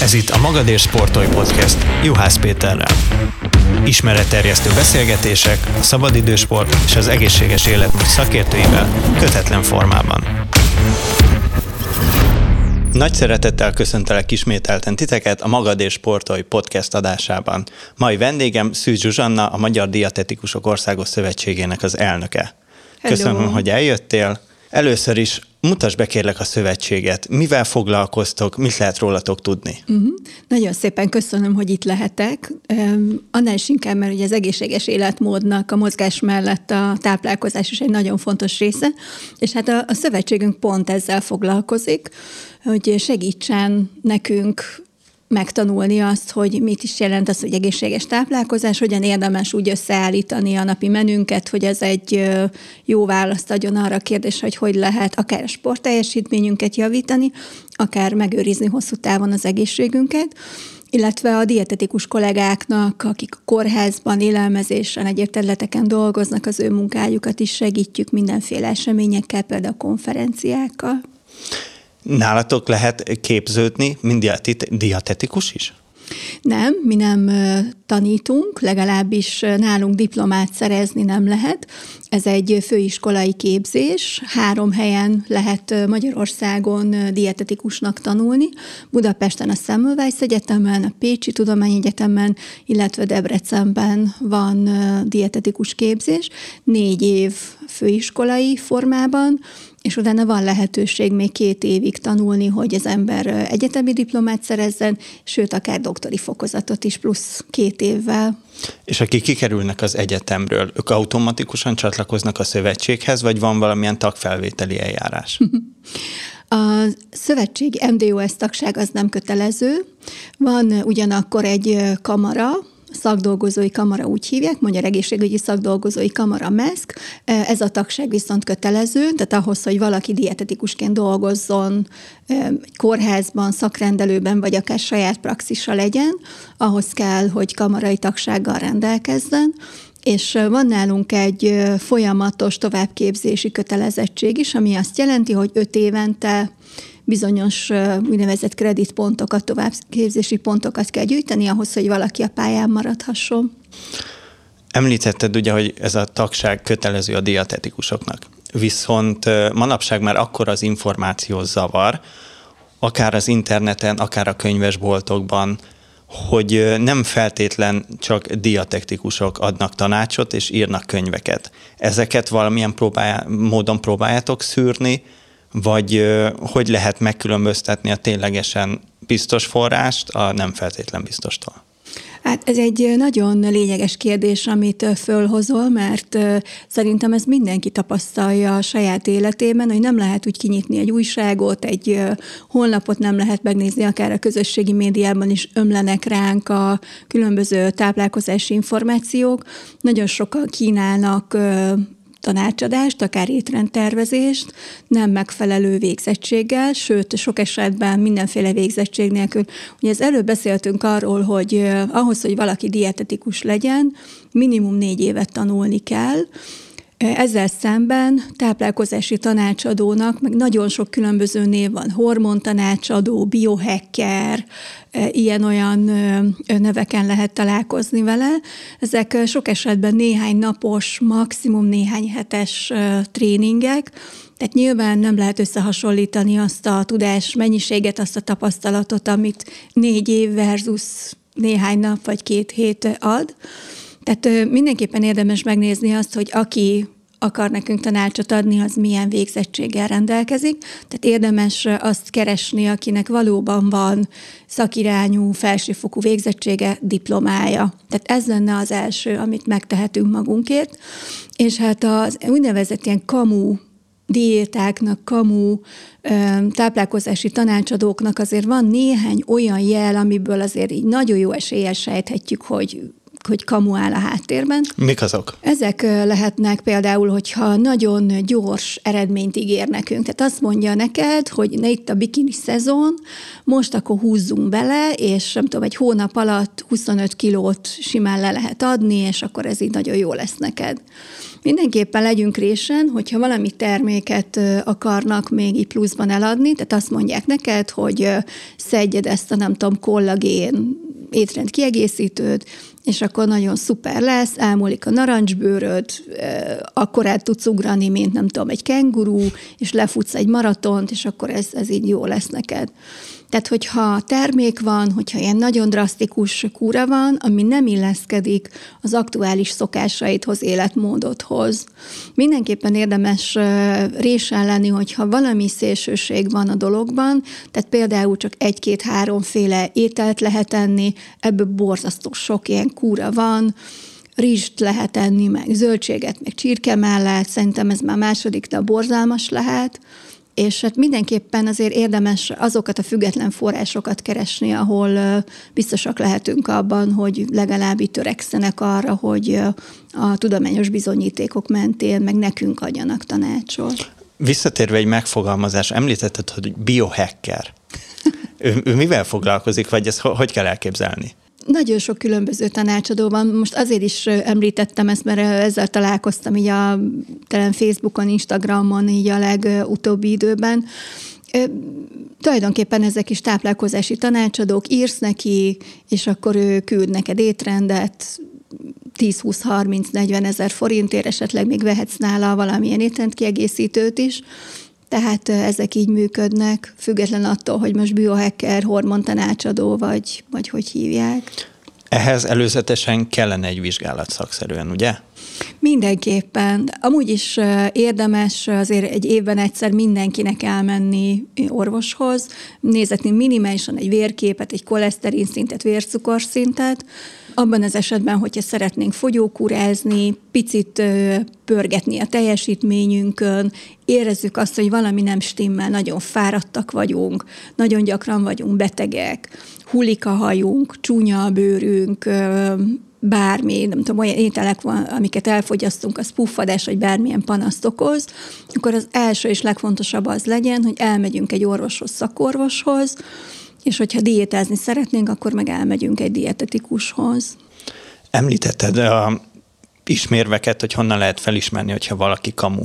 Ez itt a Magadér Sportolj Podcast Juhász Péterrel. Ismeretterjesztő beszélgetések a szabadidősport és az egészséges életmód szakértőivel kötetlen formában. Nagy szeretettel köszöntelek ismételten titeket a Magad és Sportolj podcast adásában. Mai vendégem Szűz Zsuzsanna, a Magyar Diatetikusok Országos Szövetségének az elnöke. Hello. Köszönöm, hogy eljöttél. Először is mutasd be kérlek a szövetséget. Mivel foglalkoztok, mit lehet rólatok tudni? Uh-huh. Nagyon szépen köszönöm, hogy itt lehetek. Um, annál is inkább, mert ugye az egészséges életmódnak a mozgás mellett a táplálkozás is egy nagyon fontos része, és hát a, a szövetségünk pont ezzel foglalkozik, hogy segítsen nekünk megtanulni azt, hogy mit is jelent az, hogy egészséges táplálkozás, hogyan érdemes úgy összeállítani a napi menünket, hogy ez egy jó választ adjon arra a kérdésre, hogy hogy lehet akár a sportteljesítményünket javítani, akár megőrizni hosszú távon az egészségünket illetve a dietetikus kollégáknak, akik a kórházban, élelmezésen, egyéb területeken dolgoznak, az ő munkájukat is segítjük mindenféle eseményekkel, például konferenciákkal. Nálatok lehet képződni, mind dietetikus is? Nem, mi nem tanítunk, legalábbis nálunk diplomát szerezni nem lehet. Ez egy főiskolai képzés, három helyen lehet Magyarországon dietetikusnak tanulni. Budapesten a Semmelweis Egyetemen, a Pécsi Tudományegyetemen, illetve Debrecenben van dietetikus képzés. Négy év főiskolai formában, és utána van lehetőség még két évig tanulni, hogy az ember egyetemi diplomát szerezzen, sőt, akár doktori fokozatot is plusz két évvel. És akik kikerülnek az egyetemről, ők automatikusan csatlakoznak a szövetséghez, vagy van valamilyen tagfelvételi eljárás? A szövetségi MDOS tagság az nem kötelező. Van ugyanakkor egy kamara, szakdolgozói kamara úgy hívják, Magyar Egészségügyi Szakdolgozói Kamara MESZK. Ez a tagság viszont kötelező, tehát ahhoz, hogy valaki dietetikusként dolgozzon kórházban, szakrendelőben, vagy akár saját praxisa legyen, ahhoz kell, hogy kamarai tagsággal rendelkezzen, és van nálunk egy folyamatos továbbképzési kötelezettség is, ami azt jelenti, hogy öt évente bizonyos úgynevezett kreditpontokat, továbbképzési pontokat kell gyűjteni ahhoz, hogy valaki a pályán maradhasson. Említetted ugye, hogy ez a tagság kötelező a dietetikusoknak. Viszont manapság már akkor az információ zavar, akár az interneten, akár a könyvesboltokban, hogy nem feltétlen csak diatektikusok adnak tanácsot és írnak könyveket. Ezeket valamilyen próbálja, módon próbáljátok szűrni, vagy hogy lehet megkülönböztetni a ténylegesen biztos forrást a nem feltétlen biztostól? Hát ez egy nagyon lényeges kérdés, amit fölhozol, mert szerintem ez mindenki tapasztalja a saját életében, hogy nem lehet úgy kinyitni egy újságot, egy honlapot nem lehet megnézni, akár a közösségi médiában is ömlenek ránk a különböző táplálkozási információk. Nagyon sokan kínálnak tanácsadást, akár étrendtervezést, nem megfelelő végzettséggel, sőt, sok esetben mindenféle végzettség nélkül. Ugye az előbb beszéltünk arról, hogy ahhoz, hogy valaki dietetikus legyen, minimum négy évet tanulni kell, ezzel szemben táplálkozási tanácsadónak, meg nagyon sok különböző név van, hormontanácsadó, biohacker, ilyen-olyan neveken lehet találkozni vele. Ezek sok esetben néhány napos, maximum néhány hetes tréningek, tehát nyilván nem lehet összehasonlítani azt a tudás mennyiséget, azt a tapasztalatot, amit négy év versus néhány nap vagy két hét ad. Tehát mindenképpen érdemes megnézni azt, hogy aki akar nekünk tanácsot adni, az milyen végzettséggel rendelkezik. Tehát érdemes azt keresni, akinek valóban van szakirányú, felsőfokú végzettsége, diplomája. Tehát ez lenne az első, amit megtehetünk magunkért. És hát az úgynevezett ilyen kamu diétáknak, kamu táplálkozási tanácsadóknak azért van néhány olyan jel, amiből azért így nagyon jó eséllyel sejthetjük, hogy hogy kamu áll a háttérben. Mik azok? Ezek lehetnek például, hogyha nagyon gyors eredményt ígér nekünk. Tehát azt mondja neked, hogy ne itt a bikini szezon, most akkor húzzunk bele, és nem tudom, egy hónap alatt 25 kilót simán le lehet adni, és akkor ez így nagyon jó lesz neked. Mindenképpen legyünk résen, hogyha valami terméket akarnak még így pluszban eladni, tehát azt mondják neked, hogy szedjed ezt a nem tudom, kollagén étrend kiegészítőt, és akkor nagyon szuper lesz, elmúlik a narancsbőröd, akkor el tudsz ugrani, mint nem tudom, egy kenguru, és lefutsz egy maratont, és akkor ez, ez így jó lesz neked. Tehát, hogyha termék van, hogyha ilyen nagyon drasztikus kúra van, ami nem illeszkedik az aktuális szokásaidhoz, életmódodhoz. Mindenképpen érdemes résen lenni, hogyha valami szélsőség van a dologban, tehát például csak egy-két-háromféle ételt lehet enni, ebből borzasztó sok ilyen kúra van, rizst lehet enni, meg zöldséget, meg csirke mellett, szerintem ez már második nap borzalmas lehet, és hát mindenképpen azért érdemes azokat a független forrásokat keresni, ahol biztosak lehetünk abban, hogy legalább itt törekszenek arra, hogy a tudományos bizonyítékok mentén meg nekünk adjanak tanácsot. Visszatérve egy megfogalmazás, említetted, hogy biohacker. ő, ő mivel foglalkozik, vagy ezt hogy kell elképzelni? Nagyon sok különböző tanácsadó van. Most azért is említettem ezt, mert ezzel találkoztam így a talán Facebookon, Instagramon így a legutóbbi időben. Tulajdonképpen ezek is táplálkozási tanácsadók, írsz neki, és akkor ő küld neked étrendet, 10-20-30-40 ezer forintért, esetleg még vehetsz nála valamilyen étrendkiegészítőt is, tehát ezek így működnek, független attól, hogy most biohacker, hormontanácsadó, vagy, vagy hogy hívják. Ehhez előzetesen kellene egy vizsgálat szakszerűen, ugye? Mindenképpen. Amúgy is érdemes azért egy évben egyszer mindenkinek elmenni orvoshoz, nézetni minimálisan egy vérképet, egy koleszterin szintet, vércukorszintet, abban az esetben, hogyha szeretnénk fogyókúrázni, picit pörgetni a teljesítményünkön, érezzük azt, hogy valami nem stimmel, nagyon fáradtak vagyunk, nagyon gyakran vagyunk betegek, hullik a hajunk, csúnya a bőrünk, bármi, nem tudom, olyan ételek van, amiket elfogyasztunk, az puffadás, vagy bármilyen panaszt okoz, akkor az első és legfontosabb az legyen, hogy elmegyünk egy orvoshoz, szakorvoshoz, és hogyha diétázni szeretnénk, akkor meg elmegyünk egy dietetikushoz. Említetted a ismérveket, hogy honnan lehet felismerni, hogyha valaki kamu.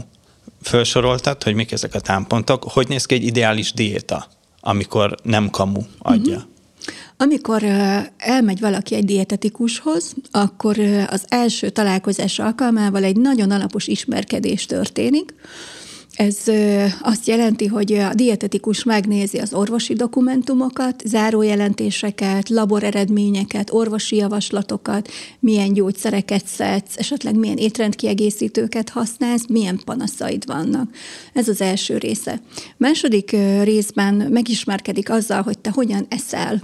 Felsoroltad, hogy mik ezek a támpontok. Hogy néz ki egy ideális diéta, amikor nem kamu adja? Uh-huh. Amikor elmegy valaki egy dietetikushoz, akkor az első találkozás alkalmával egy nagyon alapos ismerkedés történik, ez azt jelenti, hogy a dietetikus megnézi az orvosi dokumentumokat, zárójelentéseket, laboreredményeket, orvosi javaslatokat, milyen gyógyszereket szedsz, esetleg milyen étrendkiegészítőket használsz, milyen panaszaid vannak. Ez az első része. Második részben megismerkedik azzal, hogy te hogyan eszel.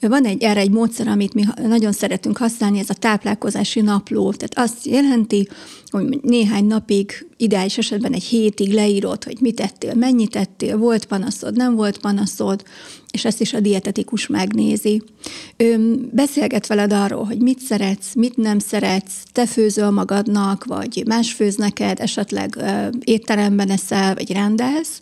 Van egy erre egy módszer, amit mi nagyon szeretünk használni, ez a táplálkozási napló. Tehát azt jelenti, hogy néhány napig, ideális esetben egy hétig leírod, hogy mit tettél, mennyit tettél, volt panaszod, nem volt panaszod, és ezt is a dietetikus megnézi. Ő beszélget veled arról, hogy mit szeretsz, mit nem szeretsz, te főzöl magadnak, vagy más főz neked, esetleg étteremben eszel, vagy rendelsz,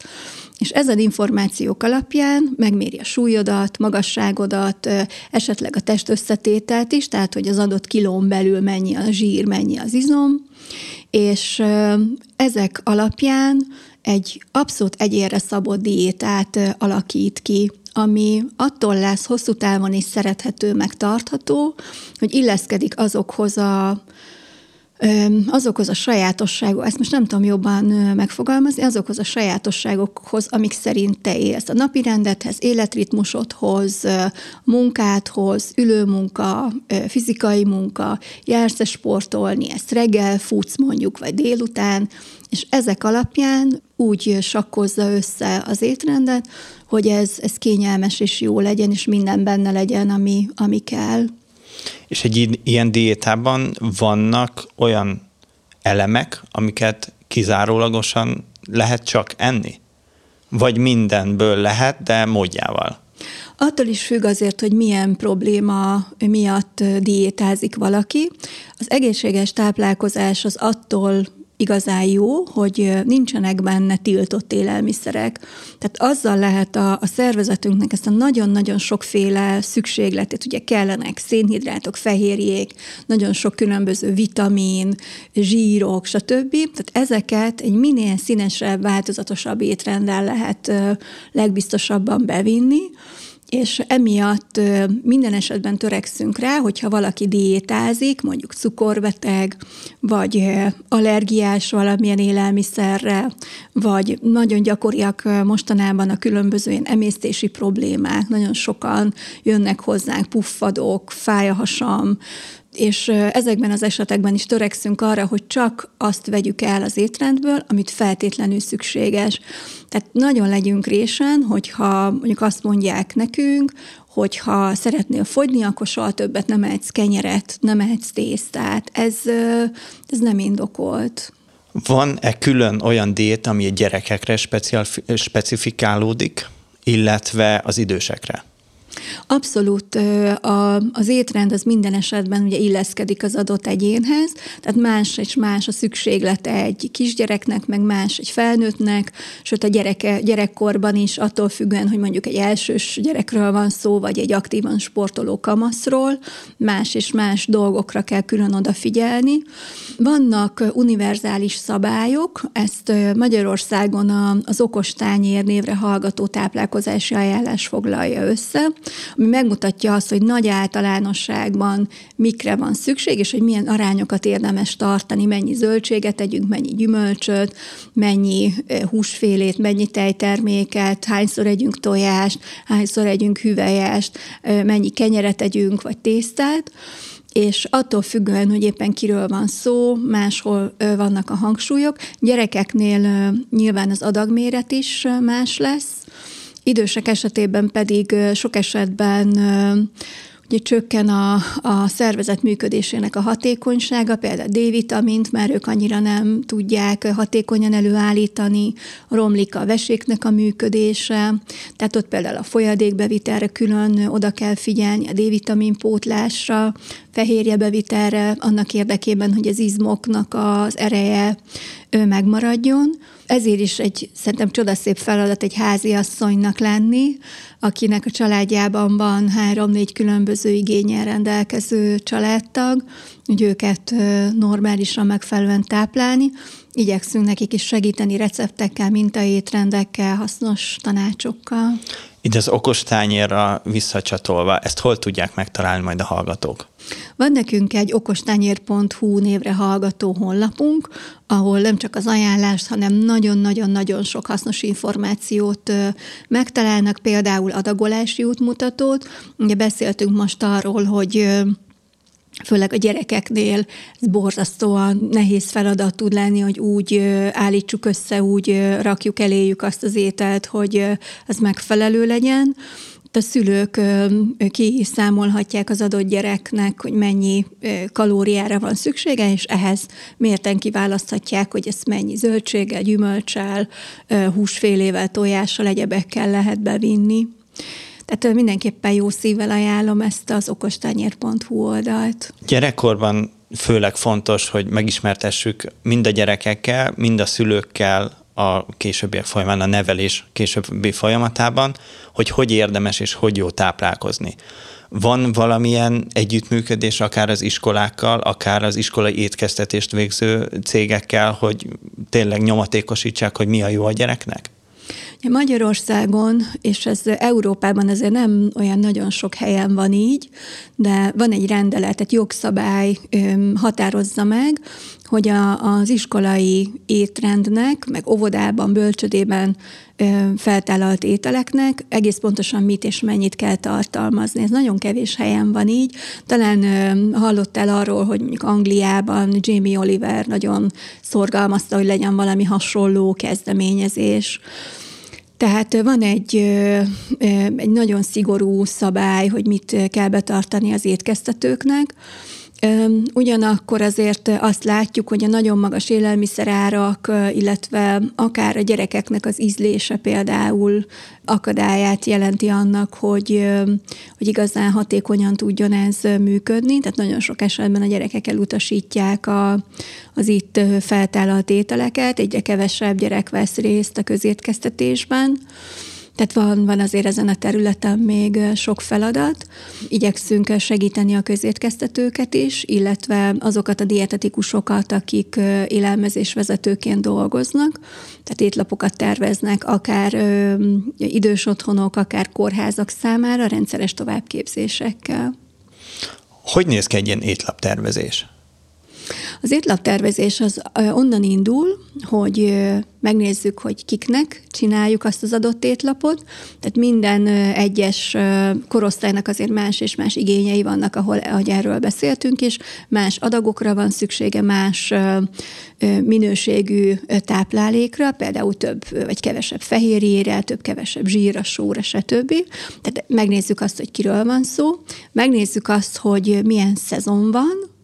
és ezen információk alapján megméri a súlyodat, magasságodat, esetleg a test összetételt is, tehát hogy az adott kilón belül mennyi a zsír, mennyi az izom, és ezek alapján egy abszolút egyérre szabott diétát alakít ki, ami attól lesz hosszú távon is szerethető, megtartható, hogy illeszkedik azokhoz a azokhoz a sajátosságok, ezt most nem tudom jobban megfogalmazni, azokhoz a sajátosságokhoz, amik szerint te élsz. A napi rendethez, életritmusodhoz, munkádhoz, ülőmunka, fizikai munka, jársz sportolni, ezt reggel futsz mondjuk, vagy délután, és ezek alapján úgy sakkozza össze az étrendet, hogy ez, ez kényelmes és jó legyen, és minden benne legyen, ami, ami kell. És egy ilyen diétában vannak olyan elemek, amiket kizárólagosan lehet csak enni? Vagy mindenből lehet, de módjával? Attól is függ azért, hogy milyen probléma miatt diétázik valaki. Az egészséges táplálkozás az attól igazán jó, hogy nincsenek benne tiltott élelmiszerek. Tehát azzal lehet a, a szervezetünknek ezt a nagyon-nagyon sokféle szükségletét, ugye kellenek szénhidrátok, fehérjék, nagyon sok különböző vitamin, zsírok, stb. Tehát ezeket egy minél színesebb, változatosabb étrenddel lehet legbiztosabban bevinni, és emiatt minden esetben törekszünk rá, hogyha valaki diétázik, mondjuk cukorbeteg, vagy allergiás valamilyen élelmiszerre, vagy nagyon gyakoriak mostanában a különböző ilyen emésztési problémák, nagyon sokan jönnek hozzánk, puffadok, fáj a hasam, és ezekben az esetekben is törekszünk arra, hogy csak azt vegyük el az étrendből, amit feltétlenül szükséges. Tehát nagyon legyünk résen, hogyha mondjuk azt mondják nekünk, hogyha szeretnél fogyni, akkor soha többet nem ehetsz kenyeret, nem ehetsz tésztát. Ez, ez nem indokolt. Van-e külön olyan diét, ami a gyerekekre speciál, specifikálódik, illetve az idősekre? Abszolút a, az étrend az minden esetben ugye illeszkedik az adott egyénhez, tehát más és más a szükséglete egy kisgyereknek, meg más egy felnőttnek, sőt a gyereke, gyerekkorban is attól függően, hogy mondjuk egy elsős gyerekről van szó, vagy egy aktívan sportoló kamaszról, más és más dolgokra kell külön odafigyelni. Vannak univerzális szabályok, ezt Magyarországon az okostányér névre hallgató táplálkozási ajánlás foglalja össze, ami megmutatja azt, hogy nagy általánosságban mikre van szükség, és hogy milyen arányokat érdemes tartani, mennyi zöldséget tegyünk, mennyi gyümölcsöt, mennyi húsfélét, mennyi tejterméket, hányszor együnk tojást, hányszor együnk hüvelyest, mennyi kenyeret tegyünk, vagy tésztát. És attól függően, hogy éppen kiről van szó, máshol vannak a hangsúlyok. Gyerekeknél nyilván az adagméret is más lesz, Idősek esetében pedig sok esetben Ugye csökken a, a szervezet működésének a hatékonysága, például D-vitamint, mert ők annyira nem tudják hatékonyan előállítani, romlik a veséknek a működése, tehát ott például a folyadékbevitelre külön oda kell figyelni, a D-vitamin pótlásra, fehérjebevitelre, annak érdekében, hogy az izmoknak az ereje megmaradjon. Ezért is egy szerintem csodaszép feladat egy háziasszonynak lenni, akinek a családjában van három-négy különböző igényel rendelkező családtag, hogy őket normálisan megfelelően táplálni. Igyekszünk nekik is segíteni receptekkel, mintaétrendekkel, hasznos tanácsokkal. Itt az okostányérra visszacsatolva, ezt hol tudják megtalálni majd a hallgatók? Van nekünk egy okostányér.hu névre hallgató honlapunk, ahol nem csak az ajánlást, hanem nagyon-nagyon-nagyon sok hasznos információt megtalálnak, például adagolási útmutatót. Ugye beszéltünk most arról, hogy főleg a gyerekeknél ez borzasztóan nehéz feladat tud lenni, hogy úgy állítsuk össze, úgy rakjuk eléjük azt az ételt, hogy az megfelelő legyen a szülők kiszámolhatják az adott gyereknek, hogy mennyi kalóriára van szüksége, és ehhez mérten kiválaszthatják, hogy ezt mennyi zöldséggel, gyümölcsel, húsfélével, tojással, egyebekkel lehet bevinni. Tehát mindenképpen jó szívvel ajánlom ezt az okostányér.hu oldalt. Gyerekkorban főleg fontos, hogy megismertessük mind a gyerekekkel, mind a szülőkkel a későbbiek folyamán, a nevelés későbbi folyamatában, hogy hogy érdemes és hogy jó táplálkozni. Van valamilyen együttműködés akár az iskolákkal, akár az iskolai étkeztetést végző cégekkel, hogy tényleg nyomatékosítsák, hogy mi a jó a gyereknek? Magyarországon, és ez Európában azért nem olyan nagyon sok helyen van így, de van egy rendelet, egy jogszabály határozza meg, hogy a, az iskolai étrendnek, meg óvodában, bölcsödében feltállalt ételeknek egész pontosan mit és mennyit kell tartalmazni. Ez nagyon kevés helyen van így. Talán hallottál arról, hogy mondjuk Angliában Jamie Oliver nagyon szorgalmazta, hogy legyen valami hasonló kezdeményezés. Tehát van egy, egy nagyon szigorú szabály, hogy mit kell betartani az étkeztetőknek, Ugyanakkor azért azt látjuk, hogy a nagyon magas élelmiszerárak, illetve akár a gyerekeknek az ízlése például akadályát jelenti annak, hogy, hogy igazán hatékonyan tudjon ez működni. Tehát nagyon sok esetben a gyerekek elutasítják a, az itt feltállalt ételeket, egyre kevesebb gyerek vesz részt a közétkeztetésben. Tehát van, van azért ezen a területen még sok feladat. Igyekszünk segíteni a közétkeztetőket is, illetve azokat a dietetikusokat, akik élelmezésvezetőként dolgoznak, tehát étlapokat terveznek, akár ö, idős otthonok, akár kórházak számára rendszeres továbbképzésekkel. Hogy néz ki egy ilyen étlaptervezés? Az étlaptervezés az onnan indul, hogy megnézzük, hogy kiknek csináljuk azt az adott étlapot. Tehát minden egyes korosztálynak azért más és más igényei vannak, ahol, ahogy erről beszéltünk is, más adagokra van szüksége, más minőségű táplálékra, például több vagy kevesebb fehérjére, több kevesebb zsírra, sóra, stb. Tehát megnézzük azt, hogy kiről van szó, megnézzük azt, hogy milyen szezon van,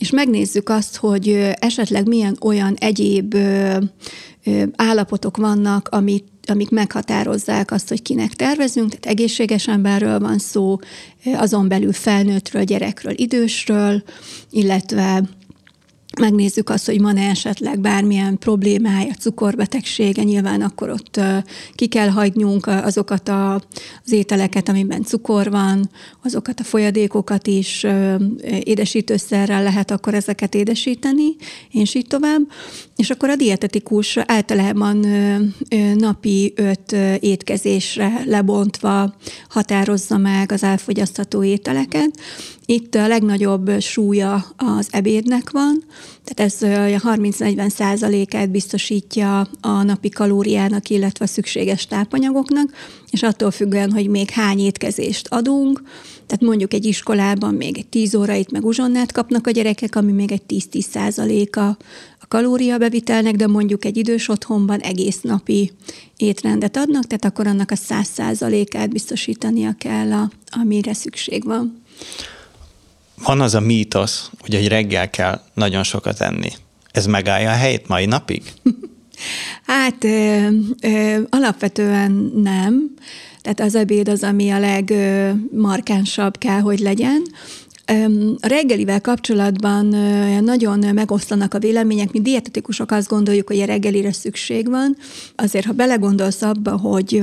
és megnézzük azt, hogy esetleg milyen olyan egyéb állapotok vannak, amit amik meghatározzák azt, hogy kinek tervezünk, tehát egészséges emberről van szó, azon belül felnőttről, gyerekről, idősről, illetve megnézzük azt, hogy van-e esetleg bármilyen problémája, cukorbetegsége, nyilván akkor ott ki kell hagynunk azokat a, az ételeket, amiben cukor van, azokat a folyadékokat is édesítőszerrel lehet akkor ezeket édesíteni, és így tovább. És akkor a dietetikus általában napi öt étkezésre lebontva határozza meg az elfogyasztható ételeket, itt a legnagyobb súlya az ebédnek van, tehát ez a 30-40 százalékát biztosítja a napi kalóriának, illetve a szükséges tápanyagoknak, és attól függően, hogy még hány étkezést adunk, tehát mondjuk egy iskolában még egy 10 órait meg uzsonnát kapnak a gyerekek, ami még egy 10-10 százaléka a kalóriabevitelnek, de mondjuk egy idős otthonban egész napi étrendet adnak, tehát akkor annak a 100 százalékát biztosítania kell, a, amire szükség van van az a mítosz, hogy egy reggel kell nagyon sokat enni. Ez megállja a helyét mai napig? hát ö, ö, alapvetően nem. Tehát az ebéd az, ami a legmarkánsabb kell, hogy legyen. A reggelivel kapcsolatban nagyon megosztanak a vélemények. Mi dietetikusok azt gondoljuk, hogy a reggelire szükség van. Azért, ha belegondolsz abba, hogy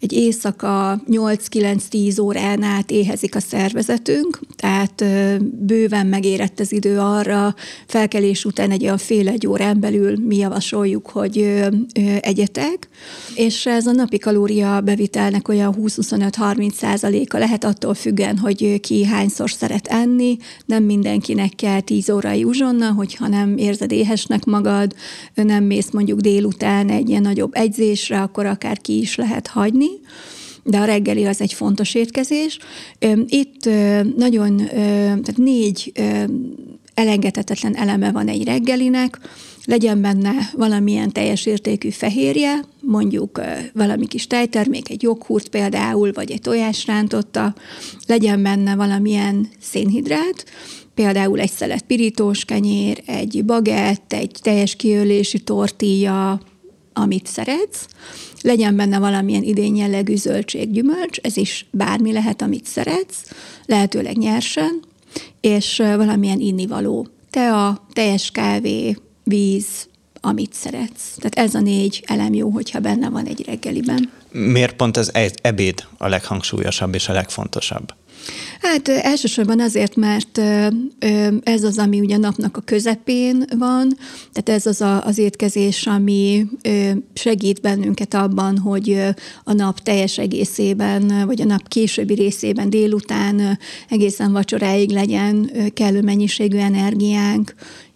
egy éjszaka 8-9-10 órán át éhezik a szervezetünk, tehát bőven megérett az idő arra, felkelés után egy olyan fél egy órán belül mi javasoljuk, hogy egyetek, és ez a napi kalória bevitelnek olyan 20-25-30 százaléka lehet attól függően, hogy ki hányszor szeret szeret enni, nem mindenkinek kell 10 órai uzsonna, hogyha nem érzed éhesnek magad, nem mész mondjuk délután egy ilyen nagyobb egyzésre, akkor akár ki is lehet hagyni. De a reggeli az egy fontos étkezés. Itt nagyon, tehát négy elengedhetetlen eleme van egy reggelinek, legyen benne valamilyen teljes értékű fehérje, mondjuk valami kis tejtermék, egy joghurt például, vagy egy tojásrántotta, legyen benne valamilyen szénhidrát, például egy szelet pirítós kenyér, egy bagett, egy teljes kiölési tortilla, amit szeretsz, legyen benne valamilyen idén jellegű zöldség, gyümölcs, ez is bármi lehet, amit szeretsz, lehetőleg nyersen, és valamilyen innivaló. Tea, teljes kávé, víz, amit szeretsz. Tehát ez a négy elem jó, hogyha benne van egy reggeliben. Miért pont az ebéd a leghangsúlyosabb és a legfontosabb? Hát elsősorban azért, mert ez az, ami ugye napnak a közepén van, tehát ez az a, az étkezés, ami segít bennünket abban, hogy a nap teljes egészében, vagy a nap későbbi részében délután egészen vacsoráig legyen kellő mennyiségű energiánk,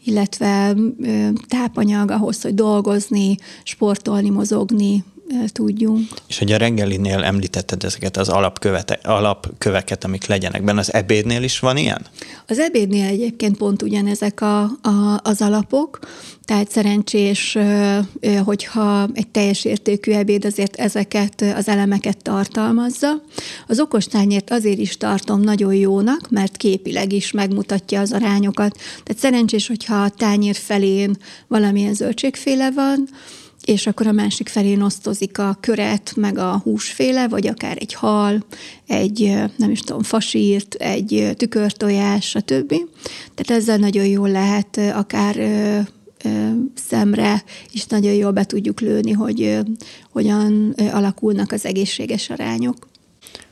illetve tápanyag ahhoz, hogy dolgozni, sportolni, mozogni, tudjunk. És hogy a reggelinél említetted ezeket az alapkövete, alapköveket, amik legyenek benne, az ebédnél is van ilyen? Az ebédnél egyébként pont ugyanezek a, a, az alapok, tehát szerencsés, hogyha egy teljes értékű ebéd azért ezeket az elemeket tartalmazza. Az okostányért azért is tartom nagyon jónak, mert képileg is megmutatja az arányokat. Tehát szerencsés, hogyha a tányér felén valamilyen zöldségféle van, és akkor a másik felén osztozik a köret, meg a húsféle, vagy akár egy hal, egy, nem is tudom, fasírt, egy tükörtojás, stb. Tehát ezzel nagyon jól lehet akár szemre is nagyon jól be tudjuk lőni, hogy hogyan alakulnak az egészséges arányok.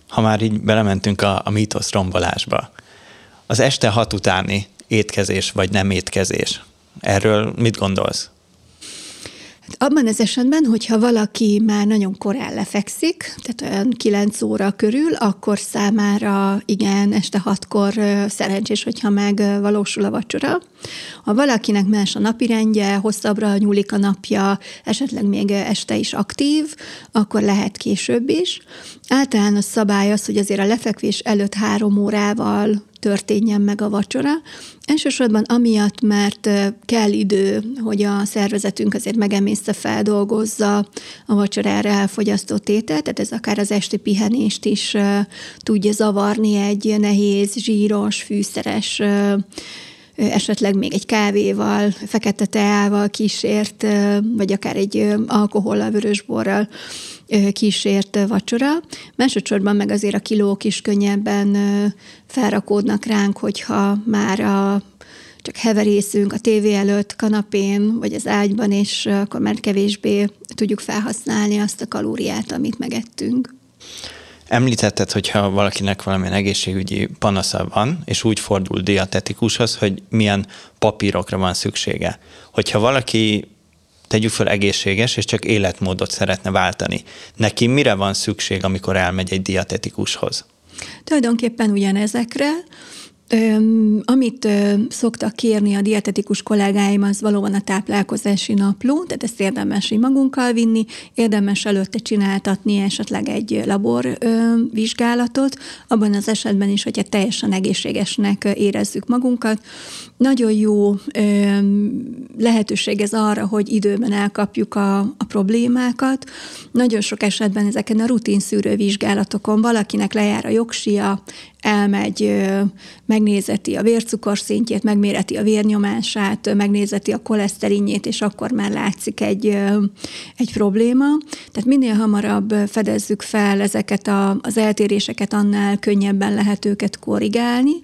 Ha már így belementünk a, a mítosz rombolásba, az este hat utáni étkezés vagy nem étkezés, erről mit gondolsz? Abban az esetben, hogyha valaki már nagyon korán lefekszik, tehát olyan 9 óra körül, akkor számára igen, este 6-kor szerencsés, hogyha megvalósul a vacsora. Ha valakinek más a napirendje, hosszabbra nyúlik a napja, esetleg még este is aktív, akkor lehet később is. Általános szabály az, hogy azért a lefekvés előtt három órával történjen meg a vacsora. Elsősorban amiatt, mert kell idő, hogy a szervezetünk azért megemészte, feldolgozza a vacsorára elfogyasztott ételt, tehát ez akár az esti pihenést is tudja zavarni egy nehéz, zsíros, fűszeres esetleg még egy kávéval, fekete teával kísért, vagy akár egy alkohollal, vörösborral kísért vacsora. Másodszorban meg azért a kilók is könnyebben felrakódnak ránk, hogyha már a csak heverészünk a tévé előtt, kanapén, vagy az ágyban, és akkor már kevésbé tudjuk felhasználni azt a kalóriát, amit megettünk. Említetted, hogyha valakinek valamilyen egészségügyi panasza van, és úgy fordul diatetikushoz, hogy milyen papírokra van szüksége. Hogyha valaki tegyük fel egészséges, és csak életmódot szeretne váltani. Neki mire van szükség, amikor elmegy egy diatetikushoz? Tulajdonképpen ugyanezekre, Öm, amit ö, szoktak kérni a dietetikus kollégáim, az valóban a táplálkozási napló, tehát ezt érdemes így magunkkal vinni, érdemes előtte csináltatni esetleg egy labor vizsgálatot, abban az esetben is, hogyha teljesen egészségesnek érezzük magunkat. Nagyon jó ö, lehetőség ez arra, hogy időben elkapjuk a, a problémákat. Nagyon sok esetben ezeken a rutin szűrővizsgálatokon valakinek lejár a jogsia, elmegy, megnézeti a vércukorszintjét, megméreti a vérnyomását, megnézeti a koleszterinjét, és akkor már látszik egy, egy probléma. Tehát minél hamarabb fedezzük fel ezeket a, az eltéréseket, annál könnyebben lehet őket korrigálni.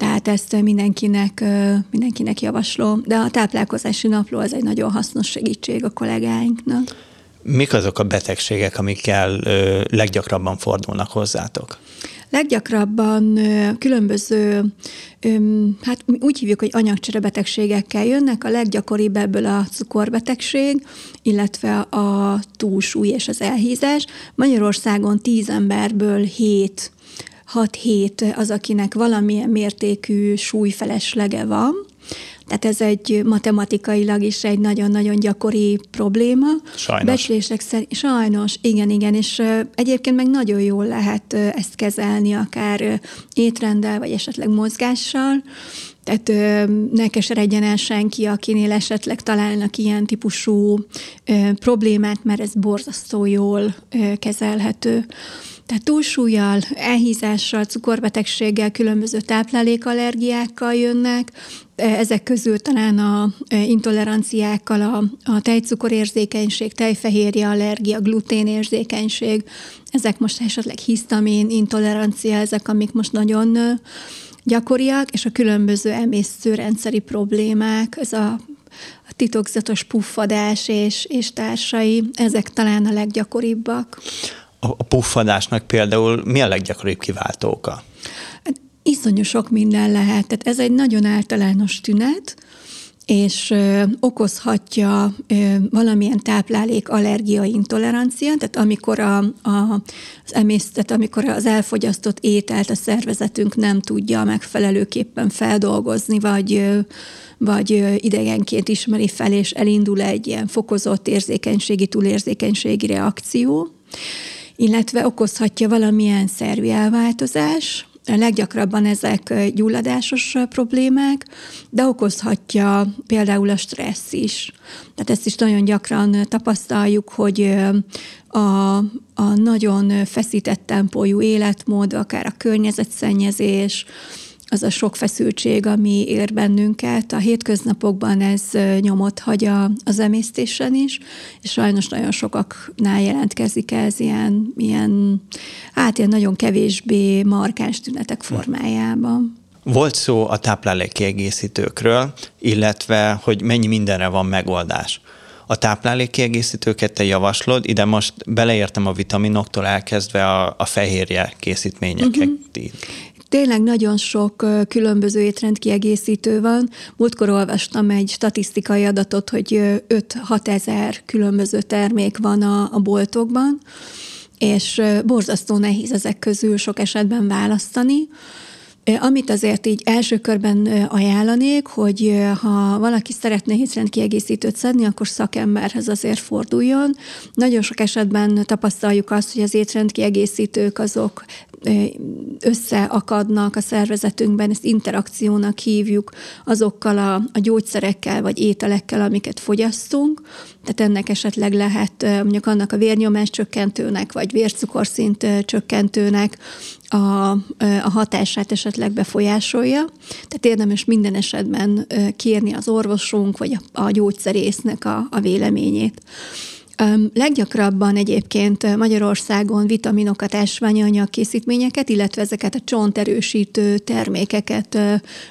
Tehát ezt mindenkinek, mindenkinek javaslom, de a táplálkozási napló az egy nagyon hasznos segítség a kollégáinknak. Mik azok a betegségek, amikkel leggyakrabban fordulnak hozzátok? Leggyakrabban különböző, hát úgy hívjuk, hogy anyagcserebetegségekkel jönnek. A leggyakoribb ebből a cukorbetegség, illetve a túlsúly és az elhízás. Magyarországon 10 emberből 7 6-7 az, akinek valamilyen mértékű súlyfeleslege van, tehát ez egy matematikailag is egy nagyon-nagyon gyakori probléma. Sajnos. Becslések szerint, sajnos, igen, igen, és egyébként meg nagyon jól lehet ezt kezelni, akár étrenddel, vagy esetleg mozgással. Tehát ne keseredjen el senki, akinél esetleg találnak ilyen típusú ö, problémát, mert ez borzasztó jól ö, kezelhető. Tehát túlsúlyjal, elhízással, cukorbetegséggel, különböző táplálékallergiákkal jönnek, e, ezek közül talán a e, intoleranciákkal a, a tejcukorérzékenység, tejfehérje allergia, gluténérzékenység, ezek most esetleg hisztamin, intolerancia, ezek, amik most nagyon gyakoriak, és a különböző emésztőrendszeri problémák, ez a a titokzatos puffadás és, és társai, ezek talán a leggyakoribbak a puffadásnak például mi a leggyakoribb kiváltó oka? Hát iszonyú sok minden lehet. Tehát ez egy nagyon általános tünet, és okozhatja valamilyen táplálék allergia intolerancia, tehát amikor a, a, az emésztet, amikor az elfogyasztott ételt a szervezetünk nem tudja megfelelőképpen feldolgozni, vagy vagy idegenként ismeri fel, és elindul egy ilyen fokozott érzékenységi, túlérzékenységi reakció, illetve okozhatja valamilyen szervi elváltozás, Leggyakrabban ezek gyulladásos problémák, de okozhatja például a stressz is. Tehát ezt is nagyon gyakran tapasztaljuk, hogy a, a nagyon feszített tempójú életmód, akár a környezetszennyezés, az a sok feszültség, ami ér bennünket. A hétköznapokban ez nyomot hagy a, az emésztésen is, és sajnos nagyon sokaknál jelentkezik ez ilyen, ilyen hát ilyen nagyon kevésbé markáns tünetek formájában. Volt szó a táplálékkiegészítőkről, illetve hogy mennyi mindenre van megoldás. A táplálékkiegészítőket te javaslod, ide most beleértem a vitaminoktól elkezdve a, a fehérje készítményeket. Uh-huh. Tényleg nagyon sok különböző étrendkiegészítő van. Múltkor olvastam egy statisztikai adatot, hogy 5-6 ezer különböző termék van a, a boltokban, és borzasztó nehéz ezek közül sok esetben választani. Amit azért így első körben ajánlanék, hogy ha valaki szeretne étrendkiegészítőt szedni, akkor szakemberhez azért forduljon. Nagyon sok esetben tapasztaljuk azt, hogy az étrendkiegészítők azok összeakadnak a szervezetünkben, ezt interakciónak hívjuk azokkal a, a gyógyszerekkel vagy ételekkel, amiket fogyasztunk. Tehát ennek esetleg lehet mondjuk annak a vérnyomás csökkentőnek, vagy vércukorszint csökkentőnek a, a hatását esetleg befolyásolja. Tehát érdemes minden esetben kérni az orvosunk, vagy a, a gyógyszerésznek a, a véleményét. Leggyakrabban egyébként Magyarországon vitaminokat, ásványanyag készítményeket, illetve ezeket a csonterősítő termékeket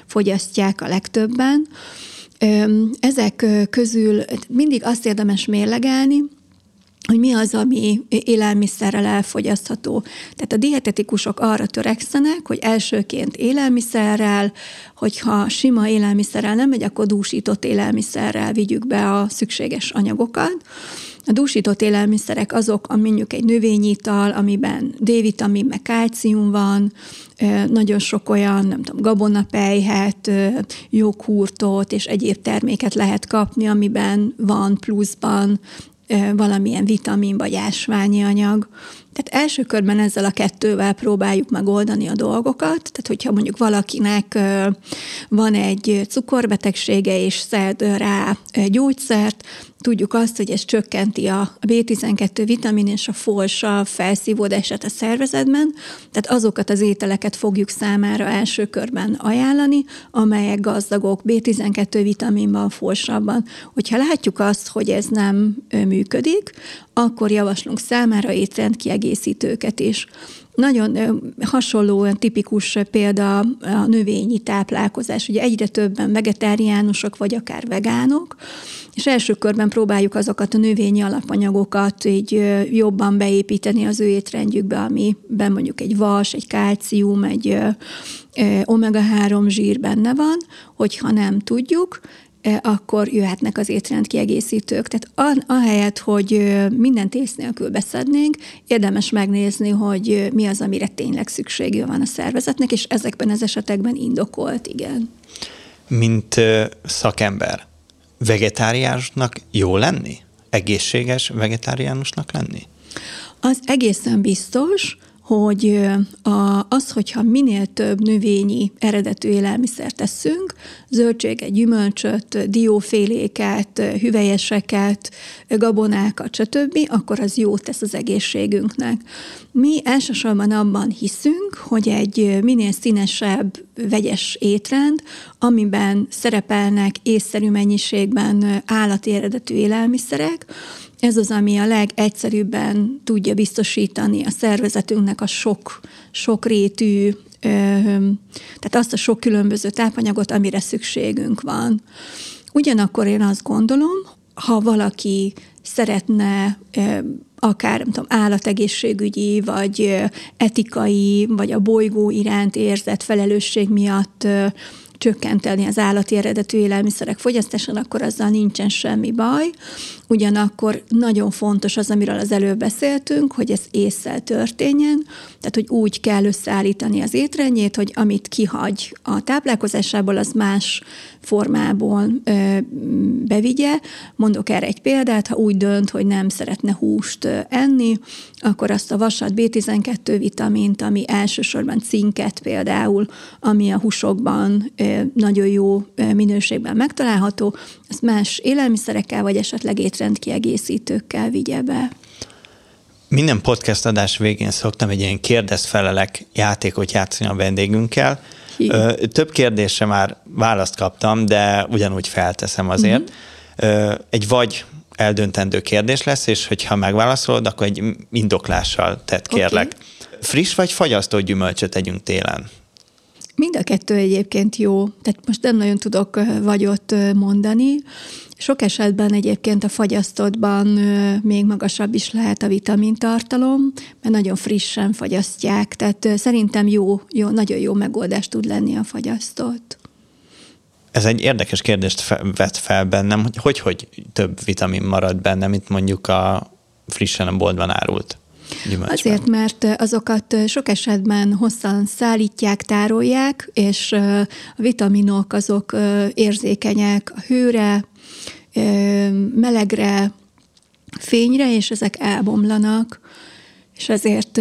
fogyasztják a legtöbben. Ezek közül mindig azt érdemes mérlegelni, hogy mi az, ami élelmiszerrel elfogyasztható. Tehát a dietetikusok arra törekszenek, hogy elsőként élelmiszerrel, hogyha sima élelmiszerrel nem megy, akkor dúsított élelmiszerrel vigyük be a szükséges anyagokat. A dúsított élelmiszerek azok, a mondjuk egy növényital, amiben D-vitamin, meg kálcium van, nagyon sok olyan, nem tudom, gabonapejhet, joghurtot és egyéb terméket lehet kapni, amiben van pluszban valamilyen vitamin vagy ásványi anyag. Tehát első körben ezzel a kettővel próbáljuk megoldani a dolgokat. Tehát, hogyha mondjuk valakinek van egy cukorbetegsége és szed rá gyógyszert, tudjuk azt, hogy ez csökkenti a B12 vitamin és a folsa felszívódását a szervezetben, tehát azokat az ételeket fogjuk számára első körben ajánlani, amelyek gazdagok B12 vitaminban, folsabban. Hogyha látjuk azt, hogy ez nem működik, akkor javaslunk számára étrendkiegészítőket is. Nagyon hasonló, tipikus példa a növényi táplálkozás. Ugye egyre többen vegetáriánusok, vagy akár vegánok, és első körben próbáljuk azokat a növényi alapanyagokat így jobban beépíteni az ő étrendjükbe, amiben mondjuk egy vas, egy kálcium, egy omega-3 zsír benne van, hogyha nem tudjuk, akkor jöhetnek az étrendkiegészítők. Tehát ahelyett, hogy mindent ész nélkül beszednénk, érdemes megnézni, hogy mi az, amire tényleg szüksége van a szervezetnek, és ezekben az esetekben indokolt, igen. Mint szakember, vegetáriánusnak jó lenni? Egészséges vegetáriánusnak lenni? Az egészen biztos, hogy az, hogyha minél több növényi eredetű élelmiszert teszünk, zöldséget, gyümölcsöt, dióféléket, hüvelyeseket, gabonákat, stb., akkor az jót tesz az egészségünknek. Mi elsősorban abban hiszünk, hogy egy minél színesebb, vegyes étrend, amiben szerepelnek észszerű mennyiségben állati eredetű élelmiszerek, ez az, ami a legegyszerűbben tudja biztosítani a szervezetünknek a sok, sok rétű, tehát azt a sok különböző tápanyagot, amire szükségünk van. Ugyanakkor én azt gondolom, ha valaki szeretne akár nem tudom, állategészségügyi, vagy etikai, vagy a bolygó iránt érzett felelősség miatt csökkenteni az állati eredetű élelmiszerek fogyasztásán, akkor azzal nincsen semmi baj. Ugyanakkor nagyon fontos az, amiről az előbb beszéltünk, hogy ez észszel történjen, tehát hogy úgy kell összeállítani az étrendjét, hogy amit kihagy a táplálkozásából, az más formából ö, bevigye. Mondok erre egy példát, ha úgy dönt, hogy nem szeretne húst enni, akkor azt a vasat, B12 vitamint, ami elsősorban cinket például, ami a húsokban ö, nagyon jó minőségben megtalálható, azt más élelmiszerekkel, vagy esetleg étrendkiegészítőkkel vigye be. Minden podcast adás végén szoktam egy ilyen kérdez-felelek játékot játszani a vendégünkkel. Hí. Több kérdésre már választ kaptam, de ugyanúgy felteszem azért. Uh-huh. Egy vagy eldöntendő kérdés lesz, és hogyha megválaszolod, akkor egy indoklással tett kérlek. Okay. Friss vagy fagyasztott gyümölcsöt tegyünk télen? Mind a kettő egyébként jó, tehát most nem nagyon tudok vagyot mondani. Sok esetben egyébként a fagyasztottban még magasabb is lehet a vitamintartalom, mert nagyon frissen fagyasztják, tehát szerintem jó, jó nagyon jó megoldás tud lenni a fagyasztott. Ez egy érdekes kérdést vett fel bennem, hogy hogy, hogy több vitamin marad benne, mint mondjuk a frissen a boltban árult gyümölcsben. Azért, mert azokat sok esetben hosszan szállítják, tárolják, és a vitaminok azok érzékenyek a hőre, melegre, fényre, és ezek elbomlanak, és ezért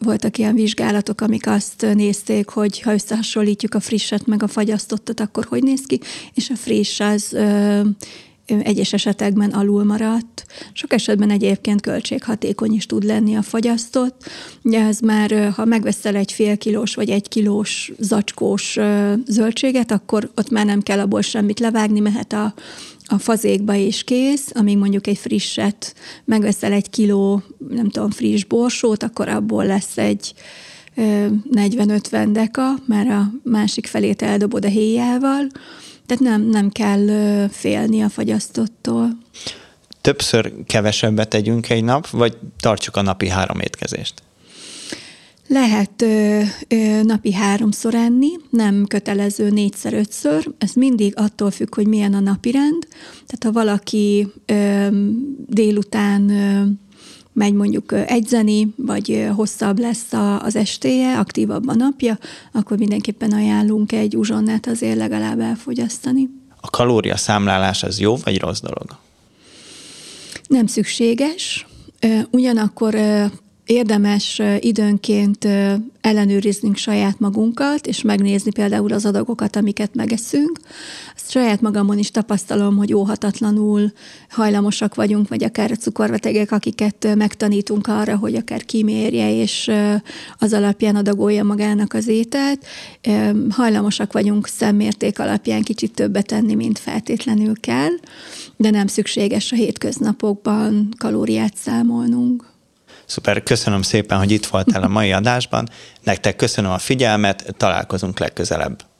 voltak ilyen vizsgálatok, amik azt nézték, hogy ha összehasonlítjuk a frisset meg a fagyasztottat, akkor hogy néz ki, és a friss az egyes esetekben alul maradt. Sok esetben egyébként költséghatékony is tud lenni a fagyasztott. Ugye ez már, ha megveszel egy fél kilós vagy egy kilós zacskós zöldséget, akkor ott már nem kell abból semmit levágni, mehet a, a fazékba is kész, amíg mondjuk egy frisset megveszel egy kiló, nem tudom, friss borsót, akkor abból lesz egy 40-50 deka, mert a másik felét eldobod a héjával, tehát nem, nem kell félni a fagyasztottól. Többször kevesebbet tegyünk egy nap, vagy tartsuk a napi három étkezést? Lehet ö, ö, napi háromszor enni, nem kötelező négyszer-ötször. Ez mindig attól függ, hogy milyen a napirend. Tehát ha valaki ö, délután ö, megy mondjuk egyzeni, vagy hosszabb lesz az estéje, aktívabb a napja, akkor mindenképpen ajánlunk egy uzsonnát azért legalább elfogyasztani. A kalória számlálás az jó vagy rossz dolog? Nem szükséges. Ugyanakkor érdemes időnként ellenőriznünk saját magunkat, és megnézni például az adagokat, amiket megeszünk. Azt saját magamon is tapasztalom, hogy óhatatlanul hajlamosak vagyunk, vagy akár a cukorbetegek, akiket megtanítunk arra, hogy akár kimérje, és az alapján adagolja magának az ételt. Hajlamosak vagyunk szemmérték alapján kicsit többet tenni, mint feltétlenül kell, de nem szükséges a hétköznapokban kalóriát számolnunk. Szuper, köszönöm szépen, hogy itt voltál a mai adásban. Nektek köszönöm a figyelmet, találkozunk legközelebb.